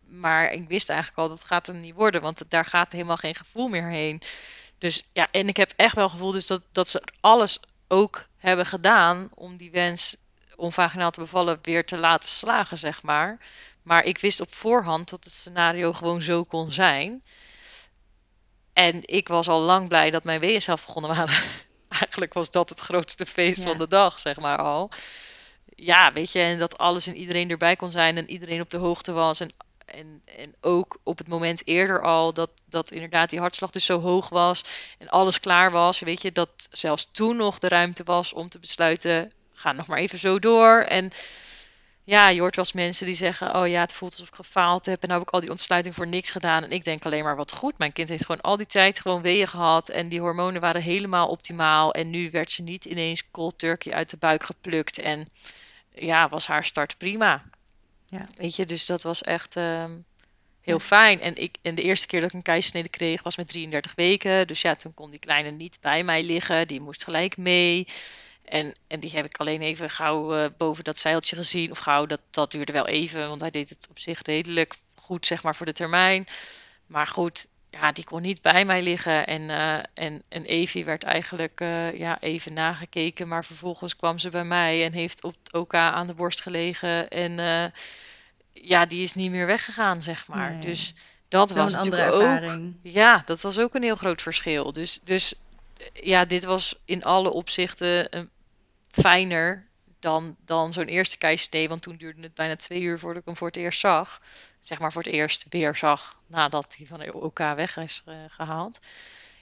Maar ik wist eigenlijk al dat gaat hem niet worden, want daar gaat helemaal geen gevoel meer heen. Dus ja, en ik heb echt wel gevoel dus dat, dat ze alles ook hebben gedaan om die wens om vaginaal te bevallen weer te laten slagen, zeg maar. Maar ik wist op voorhand dat het scenario gewoon zo kon zijn. En ik was al lang blij dat mijn zelf begonnen waren. [laughs] Eigenlijk was dat het grootste feest Ja. van de dag, zeg maar al. Ja, weet je, en dat alles en iedereen erbij kon zijn en iedereen op de hoogte was. En, en, en ook op het moment eerder al dat, dat inderdaad die hartslag dus zo hoog was en alles klaar was. Weet je, dat zelfs toen nog de ruimte was om te besluiten, ga nog maar even zo door. En ja, je hoort wel eens mensen die zeggen: Oh ja, het voelt alsof ik gefaald heb. En nou heb ik al die ontsluiting voor niks gedaan. En ik denk alleen maar: wat goed. Mijn kind heeft gewoon al die tijd gewoon weeën gehad. En die hormonen waren helemaal optimaal. En nu werd ze niet ineens cold turkey uit de buik geplukt. En ja, was haar start prima. Ja. Weet je, dus dat was echt ehm, heel fijn. En, ik, en de eerste keer dat ik een keisnede kreeg was met 33 weken. Dus ja, toen kon die kleine niet bij mij liggen. Die moest gelijk mee. En, en die heb ik alleen even gauw eh, boven dat zeiltje gezien. Of gauw, dat, dat duurde wel even, want hij deed het op zich redelijk goed, zeg maar, voor de termijn. Maar goed, ja, die kon niet bij mij liggen. En, eh, en, en Evie werd eigenlijk eh, ja, even nagekeken. Maar vervolgens kwam ze bij mij en heeft op het OK aan de borst gelegen. En ja, die is niet meer weggegaan, zeg maar. Nee. Dus dat was andere natuurlijk ook... ervaring. Ja, dat was ook een heel groot verschil. Dus, dus ja, dit was in alle opzichten een fijner dan, dan zo'n eerste keisnee. Want toen duurde het bijna twee uur voordat ik hem voor het eerst zag. Zeg maar voor het eerst weer zag nadat hij van de OK weg is eh, gehaald.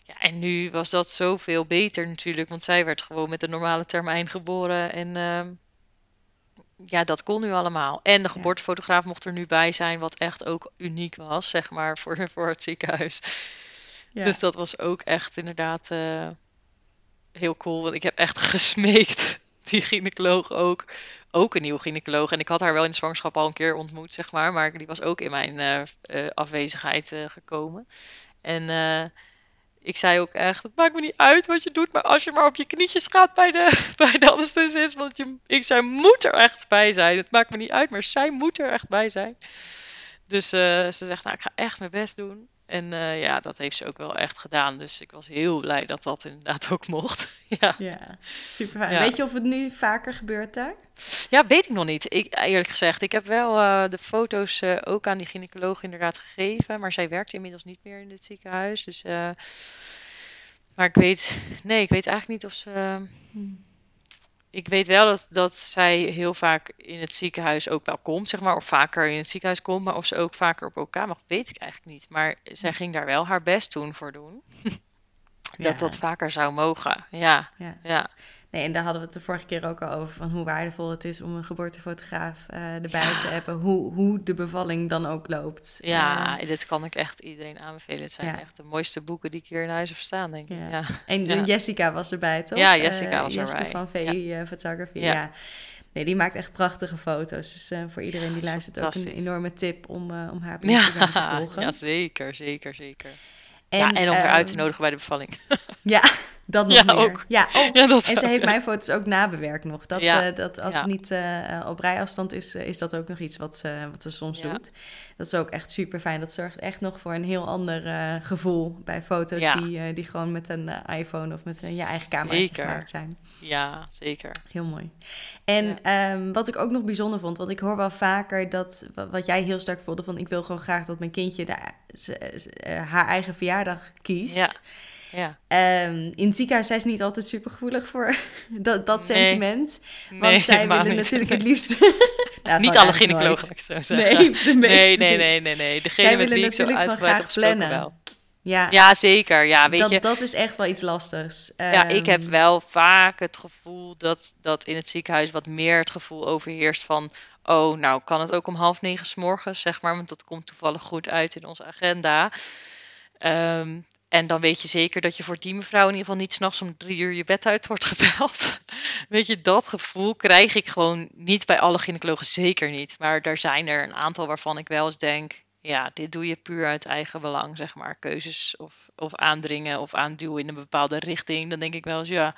Ja, en nu was dat zoveel beter natuurlijk. Want zij werd gewoon met een normale termijn geboren. En ehm, ja, dat kon nu allemaal. En de geboortefotograaf mocht er nu bij zijn. Wat echt ook uniek was, zeg maar, voor, [laughs] voor het ziekenhuis. Ja. Dus dat was ook echt inderdaad eh, heel cool. Want ik heb echt [laughs] gesmeekt. [laughs] Die gynaecoloog ook. Ook een nieuwe gynaecoloog. En ik had haar wel in de zwangerschap al een keer ontmoet, zeg maar. Maar die was ook in mijn eh, eh, afwezigheid eh, gekomen. En ik zei ook echt, het maakt me niet uit wat je doet. Maar als je maar op je knietjes gaat bij de, [laughs] bij de anesthesist. Want je, ik zei, moet er echt bij zijn. Het maakt me niet uit, maar zij moet er echt bij zijn. Dus ze zegt, nou, ik ga echt mijn best doen. En eh, ja, dat heeft ze ook wel echt gedaan. Dus ik was heel blij dat dat inderdaad ook mocht. [laughs] ja. Ja, super fijn. Ja. Weet je of het nu vaker gebeurt daar? ja, weet ik nog niet. Ik, eerlijk gezegd, ik heb wel eh, de foto's eh, ook aan die gynaecoloog inderdaad gegeven. Maar zij werkt inmiddels niet meer in dit ziekenhuis. Dus, maar ik weet, nee, ik weet eigenlijk niet of ze... Ik weet wel dat, dat zij heel vaak in het ziekenhuis ook wel komt, zeg maar. Of vaker in het ziekenhuis komt. Maar of ze ook vaker op OK mag, weet ik eigenlijk niet. Maar zij ging daar wel haar best toen voor doen. [laughs] dat Ja. dat vaker zou mogen. Ja, Ja. ja. Nee, en daar hadden we het de vorige keer ook al over, van hoe waardevol het is om een geboortefotograaf uh, erbij te hebben. Hoe, hoe de bevalling dan ook loopt. Ja, uh, dit kan ik echt iedereen aanbevelen. Het zijn echt de mooiste boeken die ik hier in huis heb staan, denk ik. Ja. En Jessica was erbij, toch? Ja, Jessica was Jessica erbij. van VI Photography, ja. Nee, die maakt echt prachtige foto's. Dus uh, voor iedereen die luistert ook een enorme tip om, uh, om haar op [laughs] Instagram te volgen. Ja, zeker, zeker, zeker. En, ja, en om haar uit te nodigen bij de bevalling. ja, [laughs] dat nog ja, meer. Ook. Ja, oh, ja dat en ze ook, heeft ja. mijn foto's ook nabewerkt nog. Dat, Ja. eh, dat als het niet eh, op rijafstand is, eh, is dat ook nog iets wat, ze wat ze soms doet. Dat is ook echt super fijn. Dat zorgt echt nog voor een heel ander eh, gevoel bij foto's die, eh, die gewoon met een eh, iPhone of met een, je eigen camera gemaakt zijn. Ja, zeker. Heel mooi. En ehm, wat ik ook nog bijzonder vond, want ik hoor wel vaker dat wa- wat jij heel sterk voelde van ik wil gewoon graag dat mijn kindje de, eh, haar eigen verjaardag kiest. Ja. Ehm, in het ziekenhuis zijn ze niet altijd super gevoelig voor [laughs] dat, dat Nee. sentiment. Want Nee, zij willen niet. natuurlijk het [laughs] liefst. [laughs] Nou, Niet alle gynaecologen, ik zo zeggen. Nee, de nee, nee, nee, nee, nee. Degene Zij met willen wie ik zo uitgebreid plannen. wel. Ja, Ja, zeker. Ja, weet dat, je. dat is echt wel iets lastigs. Ja, ik heb Ehm, wel vaak het gevoel dat, dat in het ziekenhuis wat meer het gevoel overheerst van... Oh, nou kan het ook om half negen 's morgens, zeg maar. Want dat komt toevallig goed uit in onze agenda. Ehm, en dan weet je zeker dat je voor die mevrouw in ieder geval niet s'nachts om drie uur je bed uit wordt [laughs] gebeld. weet je, dat gevoel krijg ik gewoon niet bij alle gynaecologen, zeker niet. Maar er zijn er een aantal waarvan ik wel eens denk... Ja, dit doe je puur uit eigen belang, zeg maar. Keuzes of, of aandringen of aanduwen in een bepaalde richting. Dan denk ik wel eens, ja,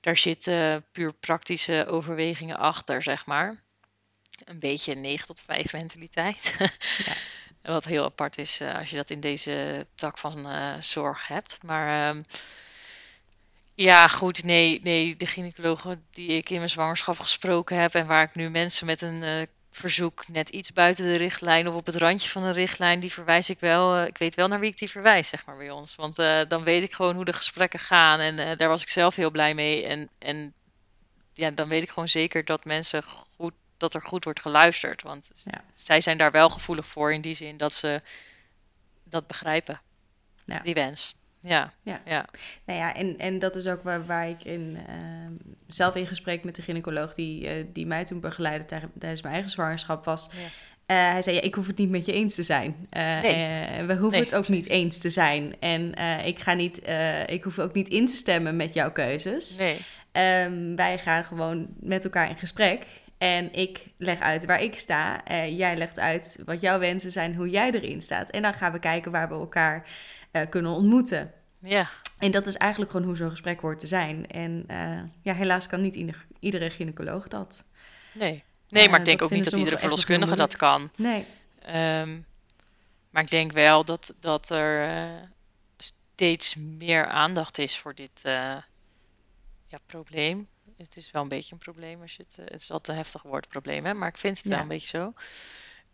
daar zitten puur praktische overwegingen achter, zeg maar. Een beetje 9 tot 5 mentaliteit. [laughs] Wat heel apart is eh, als je dat in deze tak van eh, zorg hebt. Maar ehm, ja, goed, nee, nee, de gynaecologen die ik in mijn zwangerschap gesproken heb en waar ik nu mensen met een eh, verzoek net iets buiten de richtlijn of op het randje van een richtlijn, die verwijs ik wel. ik weet wel naar wie ik die verwijs, zeg maar bij ons. Want dan weet ik gewoon hoe de gesprekken gaan en daar was ik zelf heel blij mee. En, en ja, dan weet ik gewoon zeker dat mensen goed, dat er goed wordt geluisterd. Want Ja. zij zijn daar wel gevoelig voor in die zin dat ze dat begrijpen, Ja. die wens. Ja, Ja. ja, Nou ja, en, en dat is ook waar, waar ik in, ehm, zelf in gesprek met de gynaecoloog die, eh, die mij toen begeleidde tij- tijdens mijn eigen zwangerschap was. Ja. Eh, hij zei, ja, ik hoef het niet met je eens te zijn. Eh, Nee. we hoeven Nee, het ook niet eens te zijn. En ik, ga niet, ik hoef ook niet in te stemmen met jouw keuzes. nee, Ehm, wij gaan gewoon met elkaar in gesprek. En ik leg uit waar ik sta. Eh, jij legt uit wat jouw wensen zijn, hoe jij erin staat. En dan gaan we kijken waar we elkaar eh, kunnen ontmoeten. ja, En dat is eigenlijk gewoon hoe zo'n gesprek hoort te zijn. En eh, ja, helaas kan niet ieder- iedere gynaecoloog dat. nee. Nee, maar ik denk ook niet dat iedere verloskundige dat kan. Nee, Ehm, maar ik denk wel dat, dat er steeds meer aandacht is voor dit ja, probleem. Het is wel een beetje een probleem als je het. eh, het is altijd een heftig woord, probleem, hè? maar ik vind het wel een beetje zo.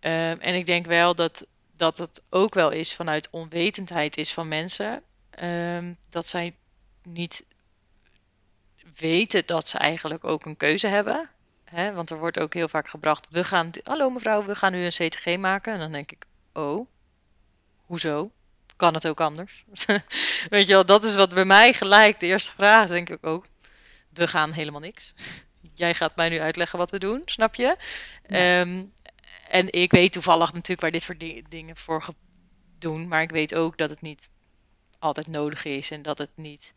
Ehm, en ik denk wel dat, dat het ook wel is vanuit onwetendheid is van mensen. ehm, dat zij niet weten dat ze eigenlijk ook een keuze hebben. Hè? Want er wordt ook heel vaak gebracht, we gaan, hallo mevrouw, we gaan nu een CTG maken. En dan denk ik, oh, hoezo? Kan het ook anders? [laughs] Weet je wel, dat is wat bij mij gelijk de eerste vraag is. denk ik ook, we gaan helemaal niks. Jij gaat mij nu uitleggen wat we doen, snap je? Ja. Ehm, en ik weet toevallig natuurlijk waar dit soort di- dingen voor doen. Maar ik weet ook dat het niet altijd nodig is. En dat het niet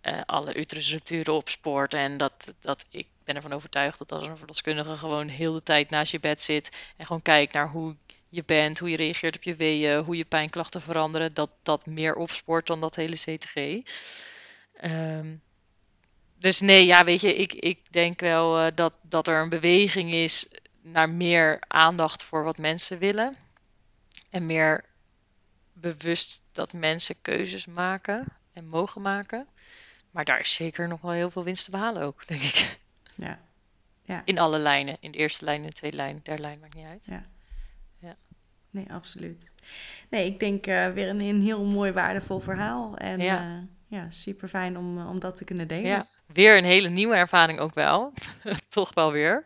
eh, alle uterusrupturen opspoort. En dat, dat ik ben ervan overtuigd dat als een verloskundige gewoon heel de tijd naast je bed zit. En gewoon kijkt naar hoe je bent, hoe je reageert op je weeën, hoe je pijnklachten veranderen. Dat dat meer opspoort dan dat hele CTG. Ehm, dus nee, ja, weet je, ik, ik denk wel eh, dat, dat er een beweging is naar meer aandacht voor wat mensen willen. En meer bewust dat mensen keuzes maken en mogen maken. Maar daar is zeker nog wel heel veel winst te behalen ook, denk ik. ja. In alle lijnen. In de eerste lijn, in de tweede lijn, derde lijn, maakt niet uit. Nee, absoluut. Nee, ik denk eh, weer een, een heel mooi, waardevol verhaal. En Ja. ja, ja super fijn om, eh, om dat te kunnen delen. Ja, weer een hele nieuwe ervaring ook wel. [laughs] Toch wel weer.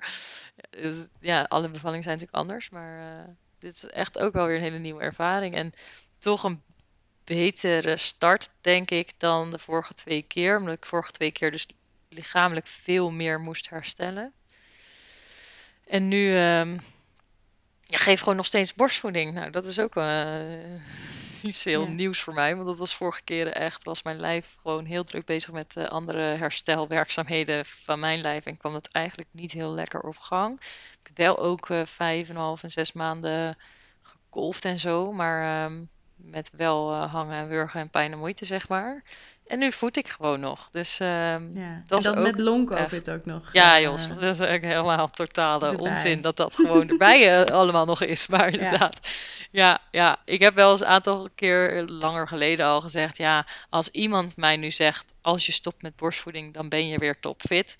Dus, ja, alle bevallingen zijn natuurlijk anders, maar eh, dit is echt ook wel weer een hele nieuwe ervaring. En toch een betere start, denk ik, dan de vorige twee keer. Omdat ik vorige twee keer dus lichamelijk veel meer moest herstellen. En nu ehm, ja, geef gewoon nog steeds borstvoeding. Nou, dat is ook uh, iets heel nieuws voor mij. Want dat was vorige keren echt, was mijn lijf gewoon heel druk bezig met uh, andere herstelwerkzaamheden van mijn lijf. En kwam het eigenlijk niet heel lekker op gang. Ik heb wel ook uh, vijf en een half en zes maanden gekolfd en zo. Maar ehm, met wel hangen en wurgen en pijn en moeite, zeg maar. En nu voed ik gewoon nog. Dus ja. dat en dan met long covid ook nog. Ja, Jos, uh, dat is ook helemaal totale onzin dat dat [laughs] gewoon erbij uh, allemaal nog is. Maar inderdaad, ja. ja, ik heb wel eens een aantal keer langer geleden al gezegd, ja, als iemand mij nu zegt, als je stopt met borstvoeding, dan ben je weer topfit,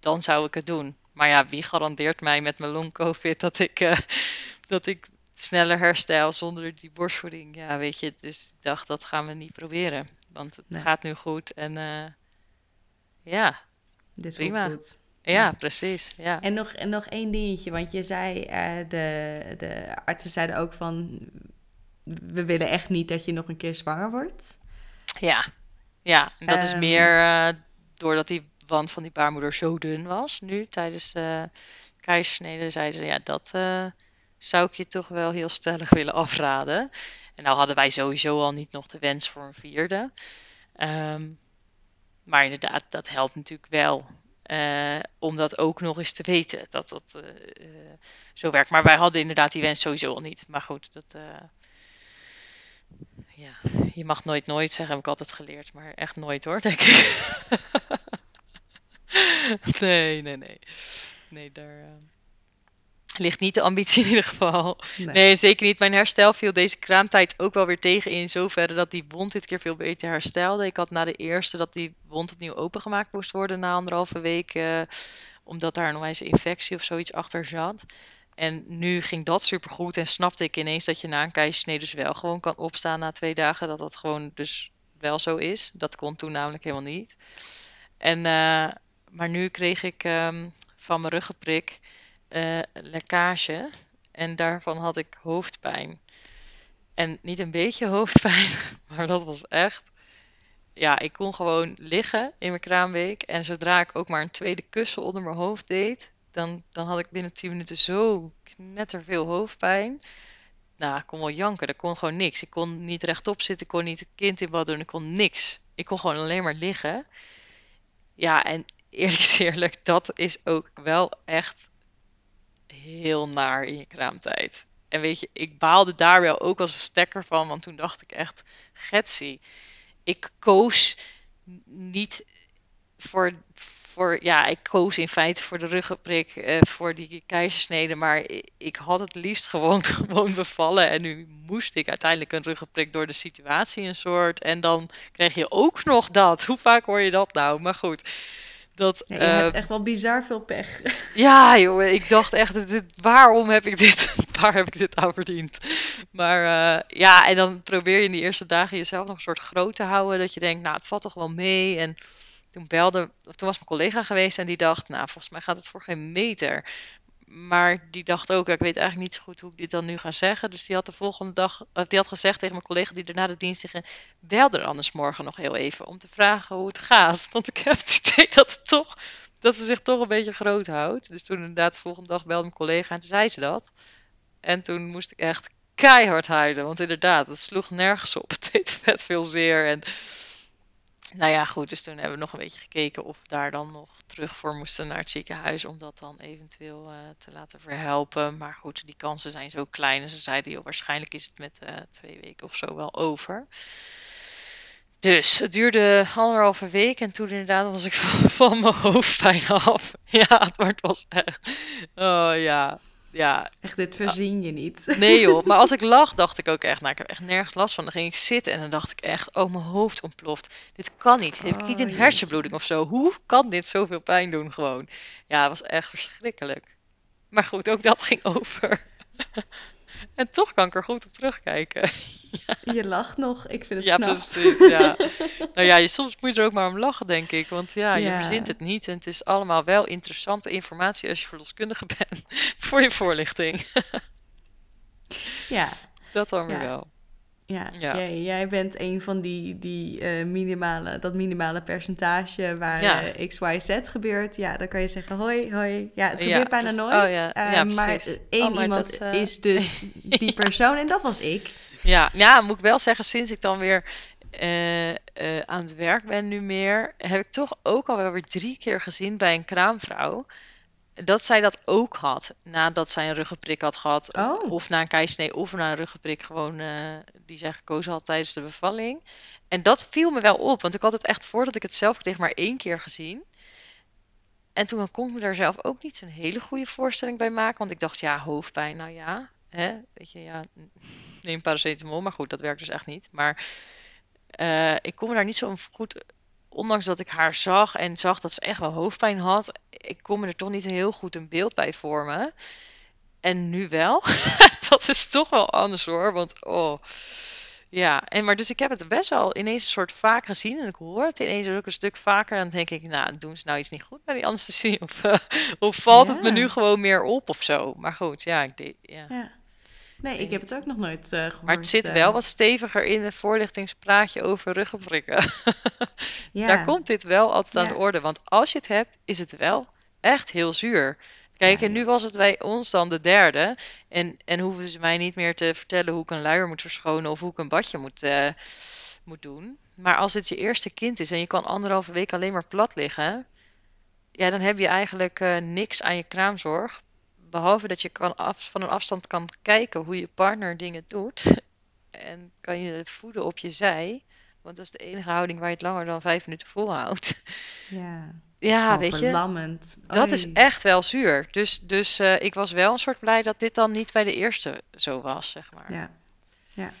dan zou ik het doen. Maar ja, wie garandeert mij met mijn long covid dat ik, uh, [laughs] dat ik sneller herstel zonder die borstvoeding? Ja, weet je, dus ik dacht, dat gaan we niet proberen. Want het gaat nu goed en uh, ja, Dit prima. Goed. Ja, precies. Ja. En, nog, en nog één dingetje, want je zei, uh, de, de artsen zeiden ook van, we willen echt niet dat je nog een keer zwanger wordt. Ja, ja en dat is ehm, meer uh, doordat die wand van die baarmoeder zo dun was nu tijdens de keizersnede. Zeiden ze, ja, dat zou ik je toch wel heel stellig willen afraden. En nou hadden wij sowieso al niet nog de wens voor een vierde. Um, maar inderdaad, dat helpt natuurlijk wel. Uh, om dat ook nog eens te weten dat dat uh, uh, zo werkt. Maar wij hadden inderdaad die wens sowieso al niet. Maar goed, dat, ja, je mag nooit nooit zeggen, heb ik altijd geleerd. Maar echt nooit hoor, denk ik. [laughs] nee, nee, nee. Nee, daar [laughs] ligt niet de ambitie in ieder geval. Nee. zeker niet. Mijn herstel viel deze kraamtijd ook wel weer tegen in zoverre dat die wond dit keer veel beter herstelde. Ik had na de eerste dat die wond opnieuw opengemaakt moest worden na anderhalve week, uh, omdat daar een infectie of zoiets achter zat. En nu ging dat supergoed en snapte ik ineens dat je na een keizersnede dus wel gewoon kan opstaan na twee dagen. Dat dat gewoon dus wel zo is. Dat kon toen namelijk helemaal niet. En, uh, maar nu kreeg ik um, van mijn ruggenprik uh, lekkage. En daarvan had ik hoofdpijn. En niet een beetje hoofdpijn, [laughs] maar dat was echt. Ja, ik kon gewoon liggen in mijn kraamweek. En zodra ik ook maar een tweede kussen onder mijn hoofd deed, dan, dan had ik binnen 10 minuten zo knetterveel hoofdpijn. Nou, ik kon wel janken. Er kon gewoon niks. Ik kon niet rechtop zitten. Ik kon niet het kind in bad doen. Ik kon niks. Ik kon gewoon alleen maar liggen. Ja, en eerlijk is eerlijk, dat is ook wel echt heel naar in je kraamtijd. En weet je, ik baalde daar wel ook als een stekker van, want toen dacht ik echt, Getsie, ik koos niet voor, voor, ja, ik koos in feite voor de ruggenprik, eh, voor die keizersnede, maar ik had het liefst gewoon, [laughs] gewoon bevallen. En nu moest ik uiteindelijk een ruggenprik door de situatie een soort. En dan kreeg je ook nog dat. Hoe vaak hoor je dat nou? Maar goed. Dat, ja, je hebt eh, echt wel bizar veel pech. [laughs] Ja, joh, ik dacht echt, dit, waarom heb ik dit, [laughs] waar heb ik dit aan verdiend? Maar uh, ja, en dan probeer je in die eerste dagen jezelf nog een soort groot te houden. Dat je denkt, nou, het valt toch wel mee. En toen belde, toen was mijn collega geweest en die dacht, nou, volgens mij gaat het voor geen meter. Maar die dacht ook, ik weet eigenlijk niet zo goed hoe ik dit dan nu ga zeggen. Dus die had de volgende dag, die had gezegd tegen mijn collega die daarna de dienst ging, bel er anders morgen nog heel even om te vragen hoe het gaat. [laughs] Want ik heb het idee dat, het toch, dat ze zich toch een beetje groot houdt. Dus toen inderdaad de volgende dag belde mijn collega en toen zei ze dat. En toen moest ik echt keihard huilen. Want inderdaad, het sloeg nergens op. [laughs] Het deed vet veel zeer. En nou ja, goed, dus toen hebben we nog een beetje gekeken of we daar dan nog terug voor moesten naar het ziekenhuis om dat dan eventueel uh, te laten verhelpen. Maar goed, die kansen zijn zo klein en ze zeiden, joh, waarschijnlijk is het met uh, twee weken of zo wel over. Dus het duurde anderhalve week en toen inderdaad was ik van, [laughs] van mijn hoofdpijn af. Ja, het was echt, oh ja, ja. Echt, dit verzin je niet. Nee joh, maar als ik [laughs] lag dacht ik ook echt, nou ik heb echt nergens last van. Dan ging ik zitten en dan dacht ik echt, oh mijn hoofd ontploft. Dit kan niet. Heb ik niet een oh, hersenbloeding of zo? Hoe kan dit zoveel pijn doen gewoon? Ja, het was echt verschrikkelijk. Maar goed, ook dat ging over. [laughs] En toch kan ik er goed op terugkijken. ja. [laughs] Je lacht nog, ik vind het ja, knap. Precies, ja, [laughs] Nou ja, je, soms moet je er ook maar om lachen, denk ik. Want ja, je verzint het niet. En het is allemaal wel interessante informatie als je verloskundige bent. [laughs] voor je voorlichting. ja. Dat dan weer wel. Ja, Ja. Jij, jij bent een van die, die eh, minimale, dat minimale percentage waar Ja. eh, X, Y, Z gebeurt. Ja, dan kan je zeggen hoi, hoi. Ja, het Ja, gebeurt bijna dus- nooit. oh maar één Oh, maar iemand dat, is dus [laughs] die persoon en dat was ik. Ja, ja, moet ik wel zeggen, sinds ik dan weer eh, aan het werk ben nu meer, heb ik toch ook al wel weer drie keer gezien bij een kraamvrouw dat zij dat ook had nadat zij een ruggenprik had gehad. Oh. Of na een keisnee of na een ruggenprik gewoon eh, die zij gekozen had tijdens de bevalling. En dat viel me wel op, want ik had het echt voordat ik het zelf kreeg maar één keer gezien. En toen kon ik me daar zelf ook niet zo'n hele goede voorstelling bij maken. Want ik dacht, ja, hoofdpijn, nou ja, hè, weet je, ja, neem paracetamol. Maar goed, dat werkt dus echt niet. Maar eh, ik kon me daar niet zo goed, ondanks dat ik haar zag en zag dat ze echt wel hoofdpijn had, ik kon me er toch niet heel goed een beeld bij vormen. En nu wel. [laughs] dat is toch wel anders hoor, want oh... Ja, en maar dus ik heb het best wel ineens een soort vaak gezien. En ik hoor het ineens ook een stuk vaker. En dan denk ik, nou, doen ze nou iets niet goed bij die anesthesie? Of, eh, of valt het me nu gewoon meer op of zo? Maar goed, ja, ik deed, ja. Ja. Nee, ik heb het ook nog nooit eh, gehoord. Maar het zit eh. wel wat steviger in het voorlichtingspraatje over ruggenprikken. [laughs] ja. Daar komt dit wel altijd aan de orde. Want als je het hebt, is het wel echt heel zuur. Kijk, Ja, en nu was het bij ons dan de derde. En, en hoeven ze mij niet meer te vertellen hoe ik een luier moet verschonen of hoe ik een badje moet, eh, moet doen. Maar als het je eerste kind is en je kan anderhalve week alleen maar plat liggen, ja, dan heb je eigenlijk niks aan je kraamzorg. Behalve dat je kan af, van een afstand kan kijken hoe je partner dingen doet. [laughs] En kan je voeden op je zij. Want dat is de enige houding waar je het langer dan vijf minuten volhoudt. [laughs] Ja, Ja, weet je. verlammend. Dat is echt wel zuur. Dus, dus eh, ik was wel een soort blij dat dit dan niet bij de eerste zo was, zeg maar. Ja. Ja.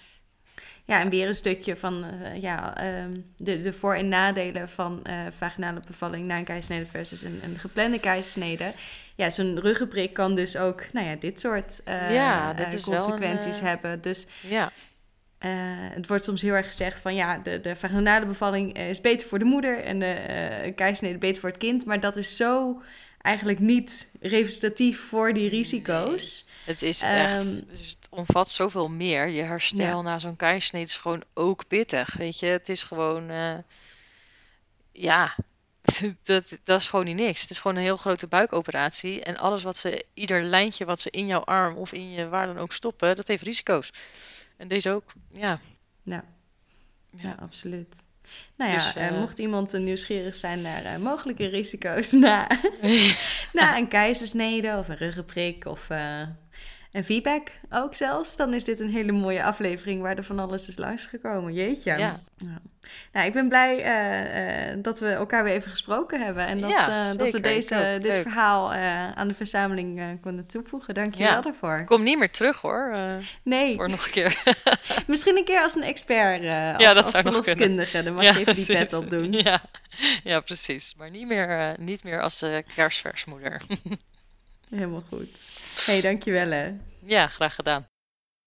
Ja, en weer een stukje van eh, ja, ehm, de, de voor- en nadelen van eh, vaginale bevalling na een keizersnede versus een, een geplande keizersnede. Ja, zo'n ruggenprik kan dus ook, nou ja, dit soort eh, Ja, dit is wel een, consequenties hebben. Dus Ja, het wordt soms heel erg gezegd van ja, de, de vaginale bevalling is beter voor de moeder en de keizersnede beter voor het kind. Maar dat is zo eigenlijk niet representatief voor die risico's. Het is echt. Ehm, Dus het omvat zoveel meer. Je herstel Ja. na zo'n keizersnede is gewoon ook pittig. Weet je, het is gewoon. eh, ja, [laughs] dat, dat is gewoon niet niks. Het is gewoon een heel grote buikoperatie. En alles wat ze, ieder lijntje wat ze in jouw arm of in je waar dan ook stoppen, dat heeft risico's. En deze ook. Ja. Ja. Ja. Ja, absoluut. Nou ja, Dus, eh, eh, mocht iemand nieuwsgierig zijn naar mogelijke risico's [laughs] na, [laughs] na een keizersnede of een ruggenprik of een feedback ook zelfs, dan is dit een hele mooie aflevering waar er van alles is langsgekomen. Jeetje. Ja. Ja. Nou, ik ben blij eh, eh, dat we elkaar weer even gesproken hebben en dat, Ja, eh, dat we deze, ook. dit Leuk. verhaal aan de verzameling konden toevoegen. Dank je Ja. wel daarvoor. Kom niet meer terug hoor. Nee, voor nog een keer. [laughs] misschien een keer als een expert, als, Ja, dat als verloskundige. Dan mag Ja, je even die pet precies. opdoen. Ja, ja, precies. Maar niet meer, niet meer als kerstversmoeder. [laughs] Helemaal goed. hey, dankjewel hè. ja, graag gedaan.